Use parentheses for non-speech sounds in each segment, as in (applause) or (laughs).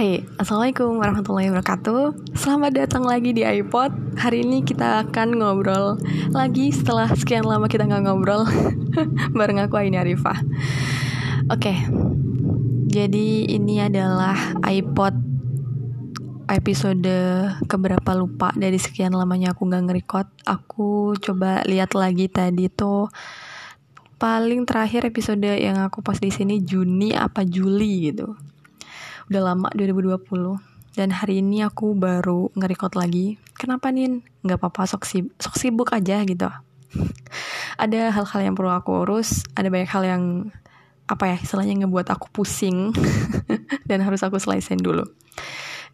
Hai, Assalamualaikum warahmatullahi wabarakatuh. Selamat datang lagi di iPod. Hari ini kita akan ngobrol lagi. Setelah sekian lama kita nggak ngobrol (laughs) Bareng aku Aini Arifah. Oke, jadi ini adalah iPod episode keberapa lupa dari sekian lamanya aku nggak nge-record. Aku coba lihat lagi tadi tuh paling terakhir episode yang aku post di sini Juni apa Juli gitu udah lama 2020 dan hari ini aku baru nge-record lagi. Kenapa nih nggak apa-apa sok, sibuk, sok sibuk aja gitu. (laughs) Ada hal-hal yang perlu aku urus. Ada banyak hal yang apa ya istilahnya ngebuat aku pusing. (laughs) Dan harus aku selesaiin dulu.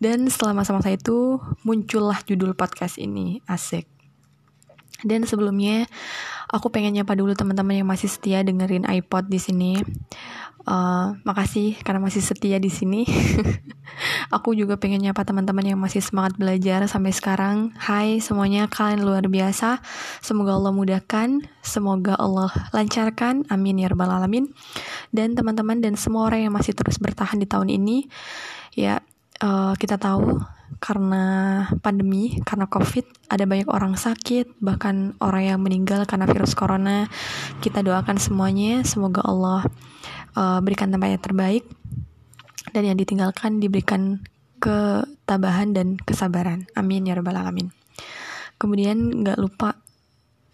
Dan setelah masa-masa itu muncullah judul podcast ini. Asik. Dan sebelumnya aku pengen nyapa dulu teman-teman yang masih setia dengerin iPod di sini. Uh, makasih karena masih setia di sini. (laughs) aku juga pengen nyapa teman-teman yang masih semangat belajar sampai sekarang. Hai semuanya, kalian luar biasa. Semoga Allah mudahkan, semoga Allah lancarkan. Amin ya rabbal alamin. Dan teman-teman dan semua orang yang masih terus bertahan di tahun ini, ya uh, kita tahu karena pandemi, karena COVID, ada banyak orang sakit, bahkan orang yang meninggal karena virus corona. Kita doakan semuanya, semoga Allah uh, berikan tempat yang terbaik dan yang ditinggalkan diberikan ketabahan dan kesabaran. Amin ya rabbal alamin. Kemudian nggak lupa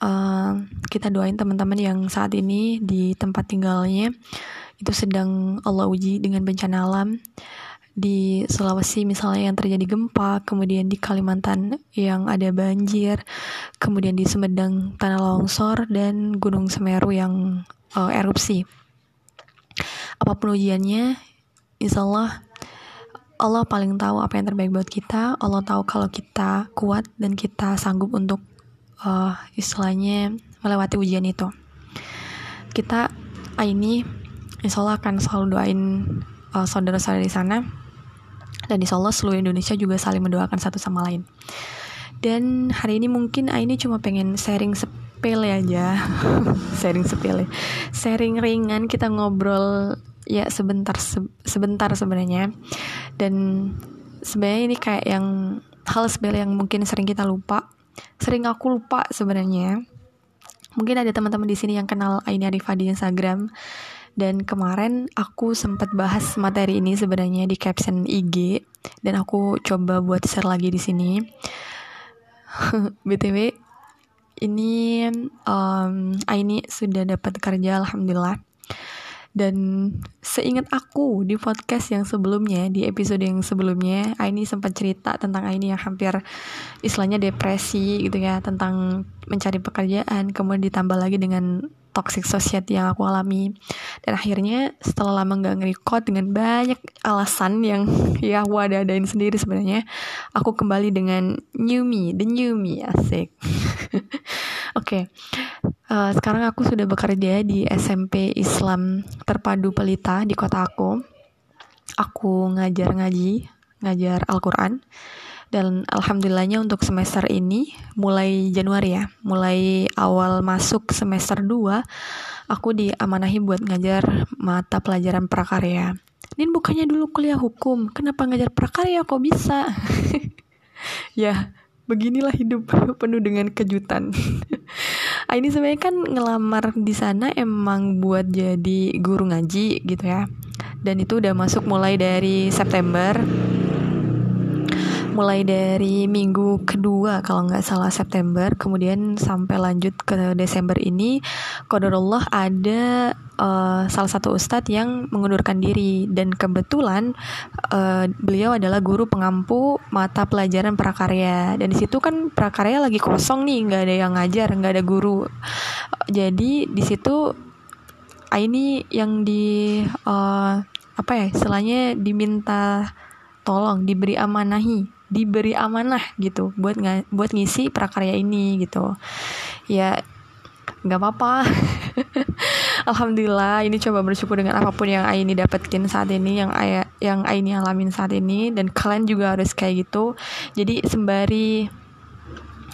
uh, kita doain teman-teman yang saat ini di tempat tinggalnya itu sedang Allah uji dengan bencana alam di Sulawesi misalnya yang terjadi gempa, kemudian di Kalimantan yang ada banjir, kemudian di Sumedang tanah longsor dan Gunung Semeru yang uh, erupsi. Apa pun ujiannya, insya Allah Allah paling tahu apa yang terbaik buat kita. Allah tahu kalau kita kuat dan kita sanggup untuk uh, istilahnya melewati ujian itu. Kita ini insya Allah akan selalu doain uh, saudara-saudara di sana dan insya Allah seluruh Indonesia juga saling mendoakan satu sama lain. Dan hari ini mungkin ini cuma pengen sharing sepele aja. (laughs) Sharing sepele. Sharing ringan kita ngobrol ya sebentar se sebentar sebenarnya. Dan sebenarnya ini kayak yang hal sepele yang mungkin sering kita lupa. Sering aku lupa sebenarnya. Mungkin ada teman-teman di sini yang kenal Aini Arifah di Instagram dan kemarin aku sempat bahas materi ini sebenarnya di caption IG dan aku coba buat share lagi di sini. (laughs) BTW ini um, Aini sudah dapat kerja alhamdulillah. Dan seingat aku di podcast yang sebelumnya, di episode yang sebelumnya, Aini sempat cerita tentang Aini yang hampir istilahnya depresi gitu ya, tentang mencari pekerjaan, kemudian ditambah lagi dengan toxic society yang aku alami dan akhirnya setelah lama nggak nge dengan banyak alasan yang (laughs) ya aku ada adain sendiri sebenarnya aku kembali dengan new me the new me asik (laughs) oke okay. Uh, sekarang aku sudah bekerja di SMP Islam Terpadu Pelita di kota aku aku ngajar ngaji ngajar Al-Quran dan alhamdulillahnya untuk semester ini mulai Januari ya, mulai awal masuk semester 2 aku diamanahi buat ngajar mata pelajaran prakarya. Nin bukannya dulu kuliah hukum, kenapa ngajar prakarya kok bisa? (laughs) ya, beginilah hidup penuh dengan kejutan. (laughs) Ah, ini sebenarnya kan ngelamar di sana emang buat jadi guru ngaji gitu ya. Dan itu udah masuk mulai dari September mulai dari minggu kedua kalau nggak salah September. Kemudian sampai lanjut ke Desember ini Qadarullah ada uh, salah satu ustadz yang mengundurkan diri. Dan kebetulan uh, beliau adalah guru pengampu mata pelajaran prakarya. Dan di situ kan prakarya lagi kosong nih nggak ada yang ngajar nggak ada guru. Jadi di situ ini yang di uh, apa ya istilahnya diminta tolong diberi amanahi diberi amanah gitu buat ng buat ngisi prakarya ini gitu. Ya nggak apa-apa. (laughs) Alhamdulillah ini coba bersyukur dengan apa pun yang Aini dapetin saat ini yang ayah yang Aini alamin saat ini dan kalian juga harus kayak gitu. Jadi sembari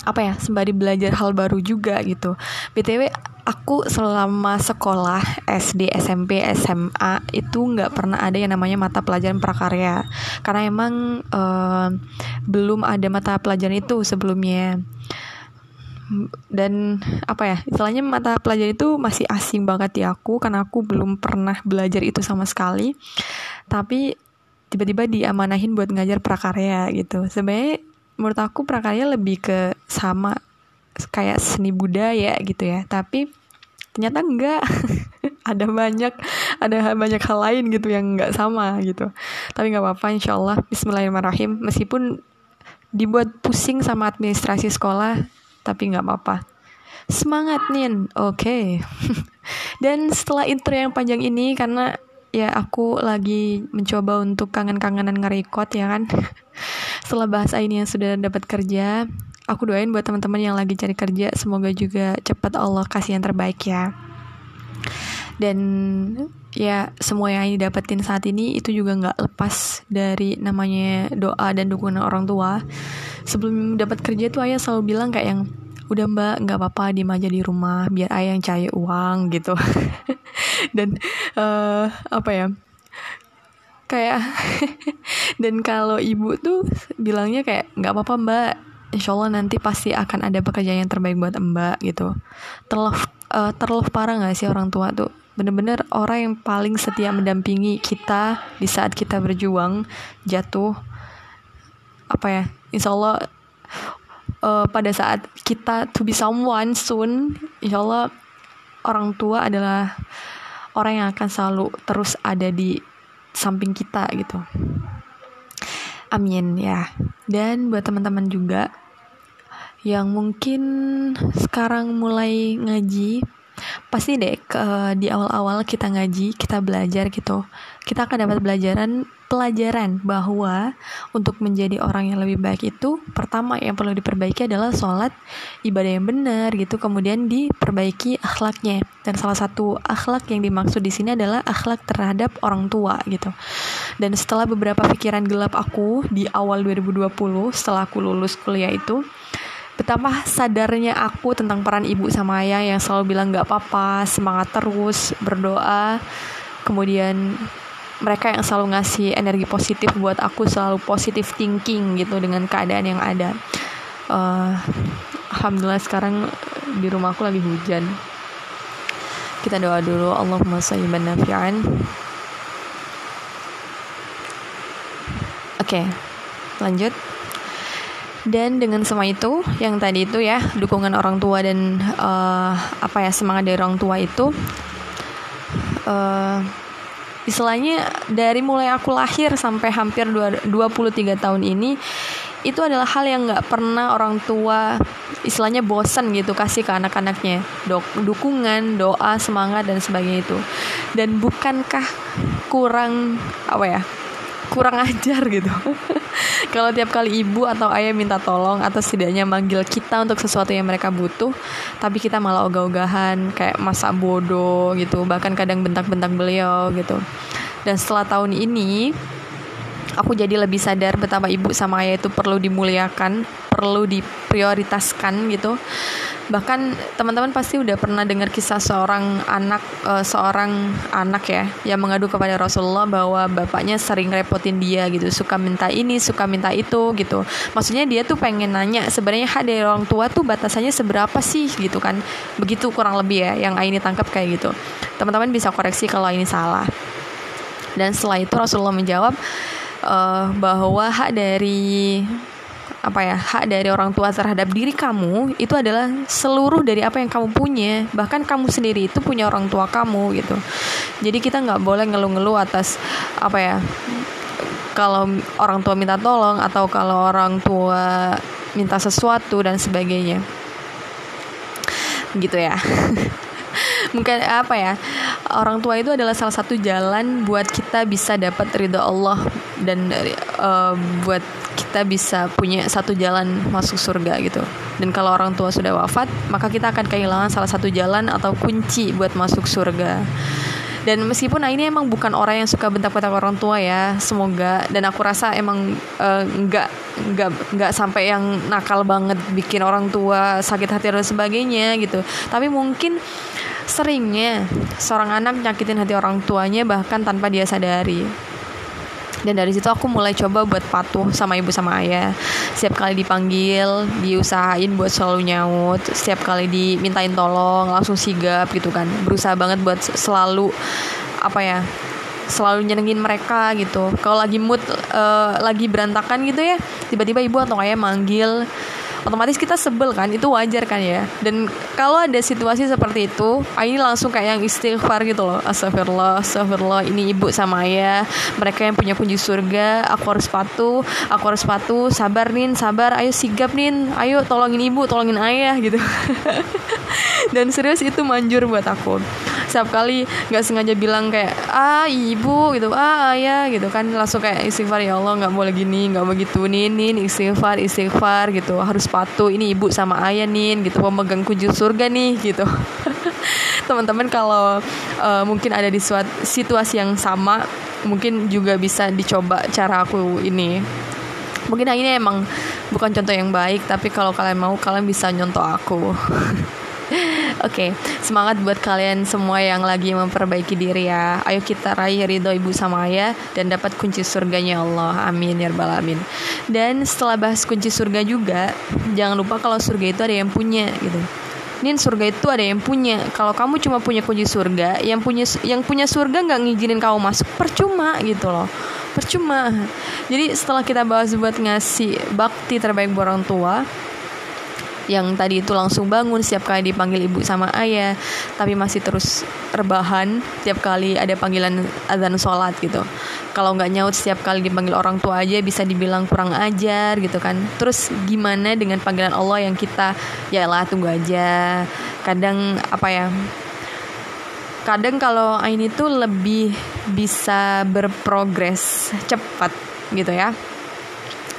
apa ya sembari belajar hal baru juga gitu. Btw aku selama sekolah SD, SMP, SMA itu nggak pernah ada yang namanya mata pelajaran prakarya. Karena emang uh, belum ada mata pelajaran itu sebelumnya. Dan apa ya istilahnya mata pelajaran itu masih asing banget di aku karena aku belum pernah belajar itu sama sekali. Tapi tiba-tiba diamanahin buat ngajar prakarya gitu. Sebenarnya menurut aku prakarya lebih ke sama kayak seni budaya gitu ya. Tapi ternyata enggak. (laughs) Ada banyak ada banyak hal lain gitu yang enggak sama gitu. Tapi nggak apa-apa insyaallah. Bismillahirrahmanirrahim. Meskipun dibuat pusing sama administrasi sekolah tapi nggak apa-apa. Semangat nin. Oke. Okay. (laughs) dan setelah intro yang panjang ini karena ya aku lagi mencoba untuk kangen-kangenan ngerekod ya kan. (laughs) Setelah bahasa ini yang sudah dapat kerja aku doain buat teman-teman yang lagi cari kerja semoga juga cepat Allah kasih yang terbaik ya. Dan ya semua yang ini dapetin saat ini itu juga nggak lepas dari namanya doa dan dukungan orang tua. Sebelum dapat kerja tuh ayah selalu bilang kayak yang udah mbak nggak apa-apa di aja di rumah biar ayah yang cari uang gitu. (laughs) Dan uh, apa ya kayak (laughs) dan kalau ibu tuh bilangnya kayak nggak apa-apa mbak insya Allah nanti pasti akan ada pekerjaan yang terbaik buat mbak gitu. Terlalu uh, terlalu parah nggak sih orang tua tuh? Bener-bener orang yang paling setia mendampingi kita di saat kita berjuang jatuh apa ya insya Allah uh, pada saat kita to be someone soon insya Allah orang tua adalah orang yang akan selalu terus ada di samping kita gitu Amin ya. Dan buat teman-teman juga yang mungkin sekarang mulai ngaji pasti deh ke, di awal-awal kita ngaji kita belajar gitu kita akan dapat pelajaran pelajaran bahwa untuk menjadi orang yang lebih baik itu pertama yang perlu diperbaiki adalah sholat ibadah yang benar gitu kemudian diperbaiki akhlaknya. Dan salah satu akhlak yang dimaksud di sini adalah akhlak terhadap orang tua gitu. Dan setelah beberapa pikiran gelap aku di awal 2020 setelah aku lulus kuliah itu betapa sadarnya aku tentang peran ibu sama ayah yang selalu bilang gak apa-apa semangat terus berdoa. Kemudian mereka yang selalu ngasih energi positif buat aku selalu positif thinking gitu dengan keadaan yang ada. Uh, alhamdulillah sekarang di rumah aku lagi hujan. Kita doa dulu Allahumma sayyiban nafi'an. Oke okay, lanjut. Dan dengan semua itu yang tadi itu ya dukungan orang tua dan uh, apa ya semangat dari orang tua itu uh, istilahnya dari mulai aku lahir sampai hampir 23 tahun ini itu adalah hal yang nggak pernah orang tua istilahnya bosan gitu kasih ke anak-anaknya. Dok, dukungan doa semangat dan sebagainya itu. Dan bukankah kurang apa ya kurang ajar gitu. (laughs) Kalau tiap kali ibu atau ayah minta tolong atau setidaknya manggil kita untuk sesuatu yang mereka butuh tapi kita malah ogah-ogahan kayak masa bodoh gitu bahkan kadang bentak-bentak beliau gitu. Dan setelah tahun ini aku jadi lebih sadar betapa ibu sama ayah itu perlu dimuliakan perlu diprioritaskan gitu. Bahkan teman-teman pasti udah pernah dengar kisah seorang anak uh, seorang anak ya yang mengadu kepada Rasulullah bahwa bapaknya sering repotin dia gitu suka minta ini suka minta itu gitu. Maksudnya dia tuh pengen nanya sebenarnya hak dari orang tua tuh batasannya seberapa sih? gitu kan. Begitu kurang lebih ya yang ini tangkap kayak gitu. Teman-teman bisa koreksi kalau ini salah. Dan setelah itu Rasulullah menjawab uh, bahwa hak dari apa ya hak dari orang tua terhadap diri kamu itu adalah seluruh dari apa yang kamu punya. Bahkan kamu sendiri itu punya orang tua kamu gitu. Jadi kita nggak boleh ngeluh-ngeluh atas apa ya kalau orang tua minta tolong atau kalau orang tua minta sesuatu dan sebagainya. Gitu ya. (laughs) Mungkin apa ya orang tua itu adalah salah satu jalan buat kita bisa dapat ridho Allah dan uh, buat kita bisa punya satu jalan masuk surga gitu. Dan kalau orang tua sudah wafat maka kita akan kehilangan salah satu jalan atau kunci buat masuk surga. Dan meskipun nah ini emang bukan orang yang suka bentak-bentak orang tua ya semoga. Dan aku rasa emang uh, nggak nggak nggak sampai yang nakal banget bikin orang tua sakit hati dan sebagainya gitu. Tapi mungkin seringnya seorang anak nyakitin hati orang tuanya bahkan tanpa dia sadari dan dari situ aku mulai coba buat patuh sama ibu sama ayah. Setiap kali dipanggil diusahain buat selalu nyaut. Setiap kali dimintain tolong langsung sigap gitu kan. Berusaha banget buat selalu apa ya selalu nyenengin mereka gitu. Kalau lagi mood uh, lagi berantakan gitu ya tiba-tiba ibu atau ayah manggil otomatis kita sebel kan itu wajar kan ya. Dan kalau ada situasi seperti itu ini langsung kayak yang istighfar gitu loh. Astagfirullah astagfirullah ini ibu sama ayah mereka yang punya kunci surga aku harus patuh aku harus patuh sabar nin sabar ayo sigap nin ayo tolongin ibu tolongin ayah gitu. (laughs) Dan serius itu manjur buat aku setiap kali nggak sengaja bilang kayak ah ibu gitu ah ayah gitu kan langsung kayak istighfar ya Allah nggak boleh gini nggak begitu nih nih istighfar istighfar gitu harus sepatu ini ibu sama ayah nih gitu memegang kunci surga nih gitu. (laughs) Teman-teman kalau uh, mungkin ada di suatu situasi yang sama mungkin juga bisa dicoba cara aku ini. Mungkin ini emang bukan contoh yang baik tapi kalau kalian mau kalian bisa nyontoh aku (laughs) (laughs) Oke, okay, semangat buat kalian semua yang lagi memperbaiki diri ya. Ayo kita raih ridho ibu sama ayah dan dapat kunci surganya Allah. Amin ya rabbal alamin. Dan setelah bahas kunci surga juga, jangan lupa kalau surga itu ada yang punya gitu. Nin surga itu ada yang punya. Kalau kamu cuma punya kunci surga, yang punya yang punya surga nggak ngizinin kamu masuk, percuma gitu loh percuma. Jadi setelah kita bahas buat ngasih bakti terbaik buat orang tua, yang tadi itu langsung bangun setiap kali dipanggil ibu sama ayah tapi masih terus rebahan setiap kali ada panggilan azan sholat gitu. Kalau nggak nyaut setiap kali dipanggil orang tua aja bisa dibilang kurang ajar gitu kan. Terus gimana dengan panggilan Allah yang kita ya lah tunggu aja. Kadang apa ya kadang kalau ini tuh lebih bisa berprogres cepat gitu ya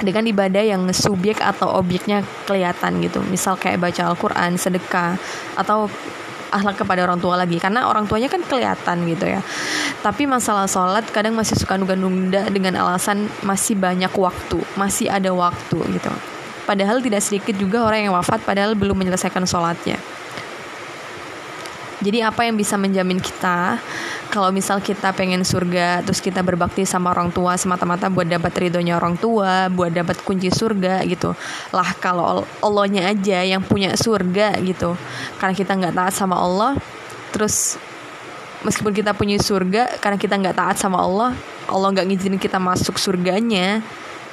dengan ibadah yang subjek atau objeknya kelihatan gitu. Misal kayak baca Al-Quran sedekah atau akhlak kepada orang tua lagi. Karena orang tuanya kan kelihatan gitu ya. Tapi masalah sholat kadang masih suka nunda-nunda dengan alasan masih banyak waktu. Masih ada waktu gitu. Padahal tidak sedikit juga orang yang wafat padahal belum menyelesaikan sholatnya jadi apa yang bisa menjamin kita kalau misal kita pengen surga terus kita berbakti sama orang tua semata-mata buat dapat ridhonya orang tua buat dapat kunci surga gitu. Lah kalau Allahnya aja yang punya surga gitu. Karena kita nggak taat sama Allah terus meskipun kita punya surga karena kita nggak taat sama Allah Allah nggak ngizinin kita masuk surganya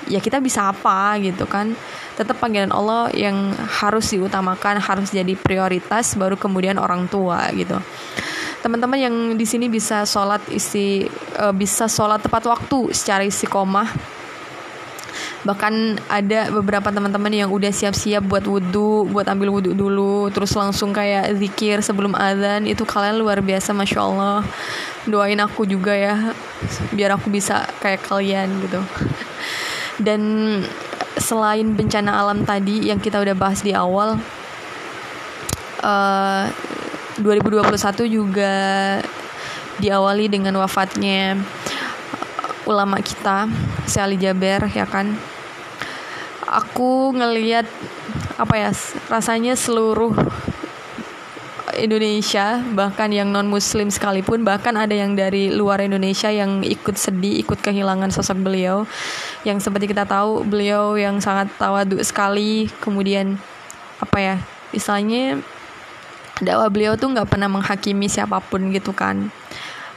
ya kita bisa apa gitu kan. Tetap panggilan Allah yang harus diutamakan harus jadi prioritas baru kemudian orang tua gitu. Teman-teman yang di sini bisa sholat isi uh, bisa sholat tepat waktu secara istiqomah. Bahkan ada beberapa teman-teman yang udah siap-siap buat wudhu buat ambil wudhu dulu terus langsung kayak zikir sebelum azan itu kalian luar biasa masya Allah. Doain aku juga ya biar aku bisa kayak kalian gitu dan selain bencana alam tadi yang kita udah bahas di awal uh, 2021 juga diawali dengan wafatnya ulama kita Sali Jaber ya kan? Aku ngeliat apa ya rasanya seluruh Indonesia bahkan yang non muslim sekalipun bahkan ada yang dari luar Indonesia yang ikut sedih ikut kehilangan sosok beliau. Yang seperti kita tahu beliau yang sangat tawadu sekali. Kemudian apa ya misalnya dakwah beliau tuh nggak pernah menghakimi siapa pun gitu kan.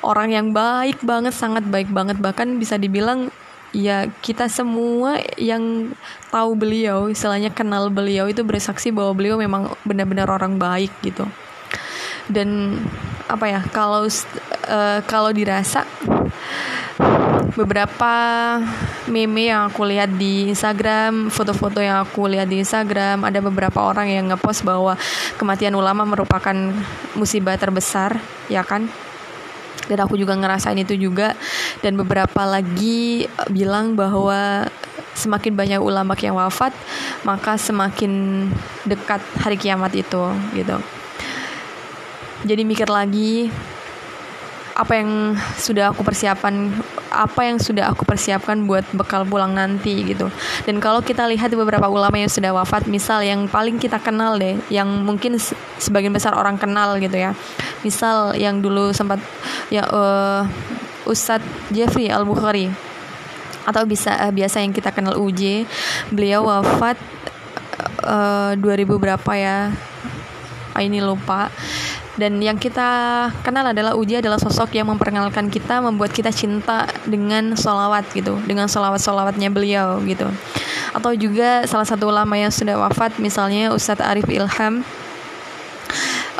Orang yang baik banget sangat baik banget. Bahkan bisa dibilang ya kita semua yang tahu beliau istilahnya kenal beliau itu bersaksi bahwa beliau memang benar-benar orang baik gitu dan apa ya kalau uh, kalau dirasa beberapa meme yang aku lihat di Instagram, foto-foto yang aku lihat di Instagram, ada beberapa orang yang ngepost bahwa kematian ulama merupakan musibah terbesar, ya kan? Dan aku juga ngerasain itu juga dan beberapa lagi bilang bahwa semakin banyak ulama yang wafat, maka semakin dekat hari kiamat itu gitu. Jadi mikir lagi apa yang sudah aku persiapkan apa yang sudah aku persiapkan buat bekal pulang nanti gitu. Dan kalau kita lihat beberapa ulama yang sudah wafat misal yang paling kita kenal deh yang mungkin sebagian besar orang kenal gitu ya. Misal yang dulu sempat ya uh, Ustadz Jeffrey Al Bukhari atau bisa uh, biasa yang kita kenal UJ beliau wafat uh, 2000 berapa ya? Ini lupa dan yang kita kenal adalah Uji adalah sosok yang memperkenalkan kita membuat kita cinta dengan solawat gitu dengan solawat solawatnya beliau gitu. Atau juga salah satu ulama yang sudah wafat misalnya Ustadz Arif Ilham.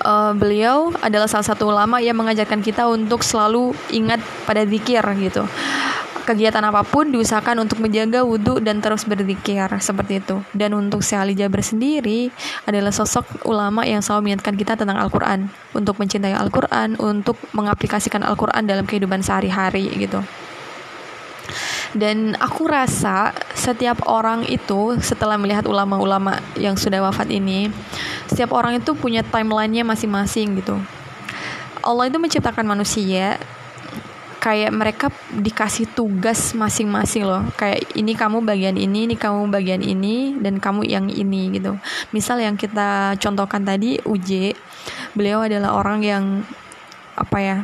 Uh, beliau adalah salah satu ulama yang mengajarkan kita untuk selalu ingat pada zikir gitu kegiatan apa pun diusahakan untuk menjaga wudhu dan terus berzikir seperti itu. Dan untuk si Ali Jaber sendiri adalah sosok ulama yang selalu mengingatkan kita tentang Al-Quran, untuk mencintai Al-Quran, untuk mengaplikasikan Al-Quran dalam kehidupan sehari-hari gitu. Dan aku rasa setiap orang itu setelah melihat ulama-ulama yang sudah wafat ini, setiap orang itu punya timelinenya masing-masing gitu. Allah itu menciptakan manusia kayak mereka dikasih tugas masing-masing loh. Kayak ini kamu bagian ini ini kamu bagian ini dan kamu yang ini gitu. Misal yang kita contohkan tadi UJ beliau adalah orang yang apa ya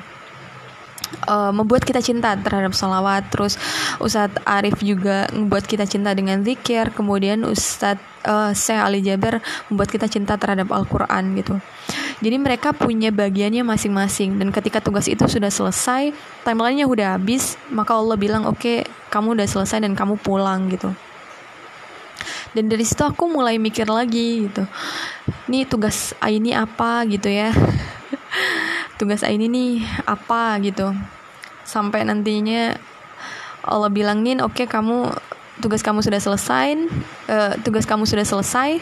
uh, membuat kita cinta terhadap salawat terus Ustadz Arif juga membuat kita cinta dengan zikir. Kemudian Ustadz uh, Syekh Ali Jaber membuat kita cinta terhadap Al-Quran gitu jadi mereka punya bagiannya masing-masing dan ketika tugas itu sudah selesai, timelinenya udah habis, maka Allah bilang oke okay, kamu udah selesai dan kamu pulang gitu. Dan dari situ aku mulai mikir lagi gitu. Nih tugas ini apa gitu ya. (laughs) tugas ini nih apa gitu. Sampai nantinya Allah bilangin oke okay, kamu tugas kamu sudah selesai, uh, tugas kamu sudah selesai,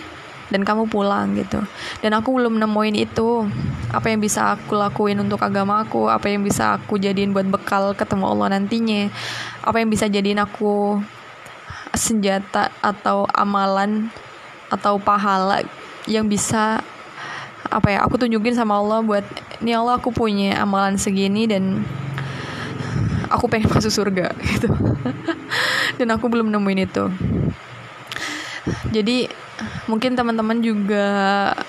dan kamu pulang gitu. Dan aku belum nemuin itu. Apa yang bisa aku lakuin untuk agama aku apa yang bisa aku jadiin buat bekal ketemu Allah nantinya apa yang bisa jadiin aku senjata atau amalan atau pahala yang bisa apa ya aku tunjukin sama Allah buat ini Allah aku punya amalan segini dan aku pengen (laughs) masuk surga gitu. (laughs) Dan aku belum nemuin itu. Jadi mungkin teman-teman juga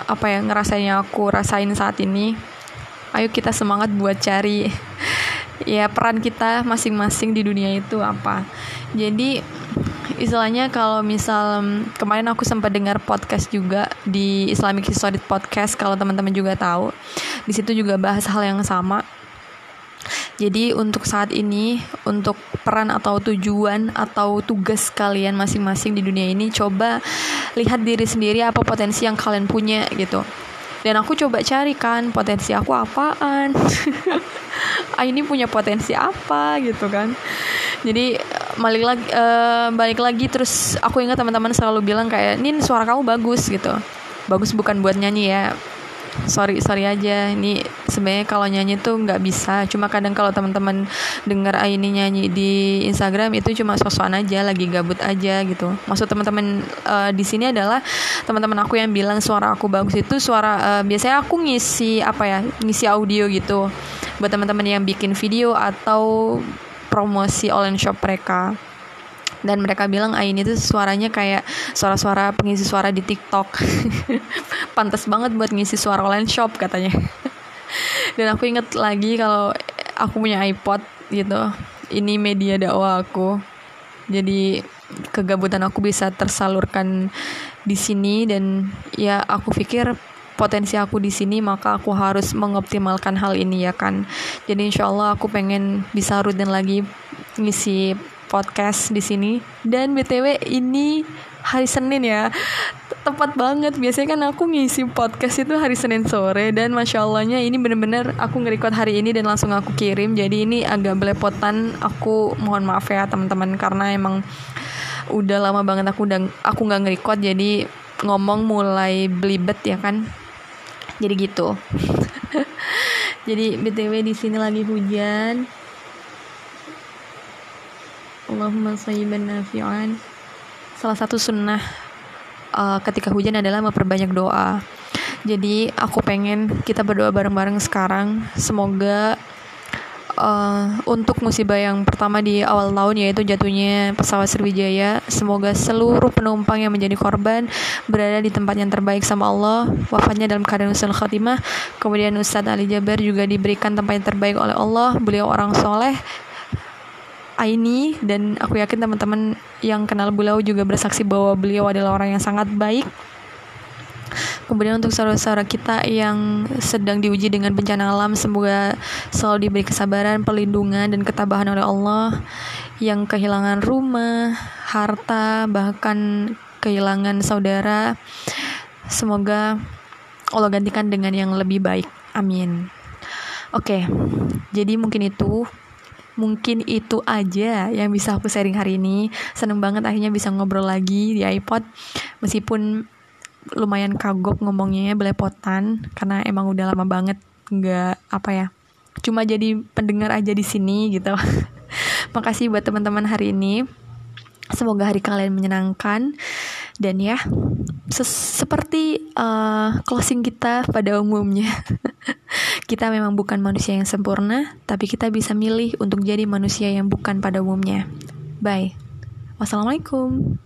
apa ya ngerasain yang aku rasain saat ini. Ayo kita semangat buat cari (laughs) ya peran kita masing-masing di dunia itu apa. Jadi istilahnya kalau misal kemarin aku sempat dengar podcast juga di Islamic History Podcast kalau teman-teman juga tahu. Di situ juga bahas hal yang sama jadi untuk saat ini untuk peran atau tujuan atau tugas kalian masing-masing di dunia ini coba lihat diri sendiri apa potensi yang kalian punya gitu. Dan aku coba cari kan potensi aku apaan. (laughs) ah ini punya potensi apa gitu kan. Jadi balik lagi uh, balik lagi terus aku ingat teman-teman selalu bilang kayak ini suara kamu bagus gitu. Bagus bukan buat nyanyi ya sorry sorry aja. Ini sebenarnya kalau nyanyi tuh nggak bisa. Cuma kadang kalau teman-teman dengar ini nyanyi di Instagram itu cuma sosokan aja lagi gabut aja gitu. Maksud teman-teman uh, di sini adalah teman-teman aku yang bilang suara aku bagus itu suara uh, biasanya aku ngisi apa ya ngisi audio gitu. Buat teman-teman yang bikin video atau promosi online shop mereka dan mereka bilang Ain itu suaranya kayak suara-suara pengisi suara di TikTok. (laughs) Pantas banget buat ngisi suara online shop katanya. (laughs) Dan aku inget lagi kalau aku punya iPod gitu. Ini media dakwah aku. Jadi kegabutan aku bisa tersalurkan di sini dan ya aku pikir potensi aku di sini maka aku harus mengoptimalkan hal ini ya kan. Jadi insya Allah aku pengen bisa rutin lagi ngisi podcast di sini. Dan btw ini hari Senin ya. Tepat banget. Biasanya kan aku ngisi podcast itu hari Senin sore. Dan masya Allahnya ini bener-bener aku nge hari ini dan langsung aku kirim. Jadi ini agak belepotan. Aku mohon maaf ya teman-teman. Karena emang udah lama banget aku udah aku nggak nge jadi ngomong mulai belibet ya kan? Jadi gitu. (laughs) Jadi btw di sini lagi hujan Allahumma sayyiban nafi'an salah satu sunnah uh, ketika hujan adalah memperbanyak doa jadi aku pengen kita berdoa bareng-bareng sekarang semoga uh, untuk musibah yang pertama di awal tahun yaitu jatuhnya pesawat Sriwijaya. Semoga seluruh penumpang yang menjadi korban berada di tempat yang terbaik sama Allah, wafatnya dalam keadaan usul khatimah. Kemudian Ustadz Ali Jaber juga diberikan tempat yang terbaik oleh Allah. Beliau orang soleh, Aini dan aku yakin teman-teman yang kenal beliau juga bersaksi bahwa beliau adalah orang yang sangat baik Kemudian untuk saudara-saudara kita yang sedang diuji dengan bencana alam, semoga selalu diberi kesabaran, perlindungan, dan ketabahan oleh Allah. Yang kehilangan rumah, harta, bahkan kehilangan saudara, semoga Allah gantikan dengan yang lebih baik. Amin. Oke, jadi mungkin itu mungkin itu aja yang bisa aku sharing hari ini. Seneng banget akhirnya bisa ngobrol lagi di iPod. Meskipun lumayan kagok ngomongnya ya, belepotan karena emang udah lama banget nggak apa ya cuma jadi pendengar aja di sini gitu (laughs) makasih buat teman-teman hari ini semoga hari kalian menyenangkan dan ya seperti uh, closing kita pada umumnya. (laughs) Kita memang bukan manusia yang sempurna tapi kita bisa milih untuk jadi manusia yang bukan pada umumnya. Bye. Wassalamualaikum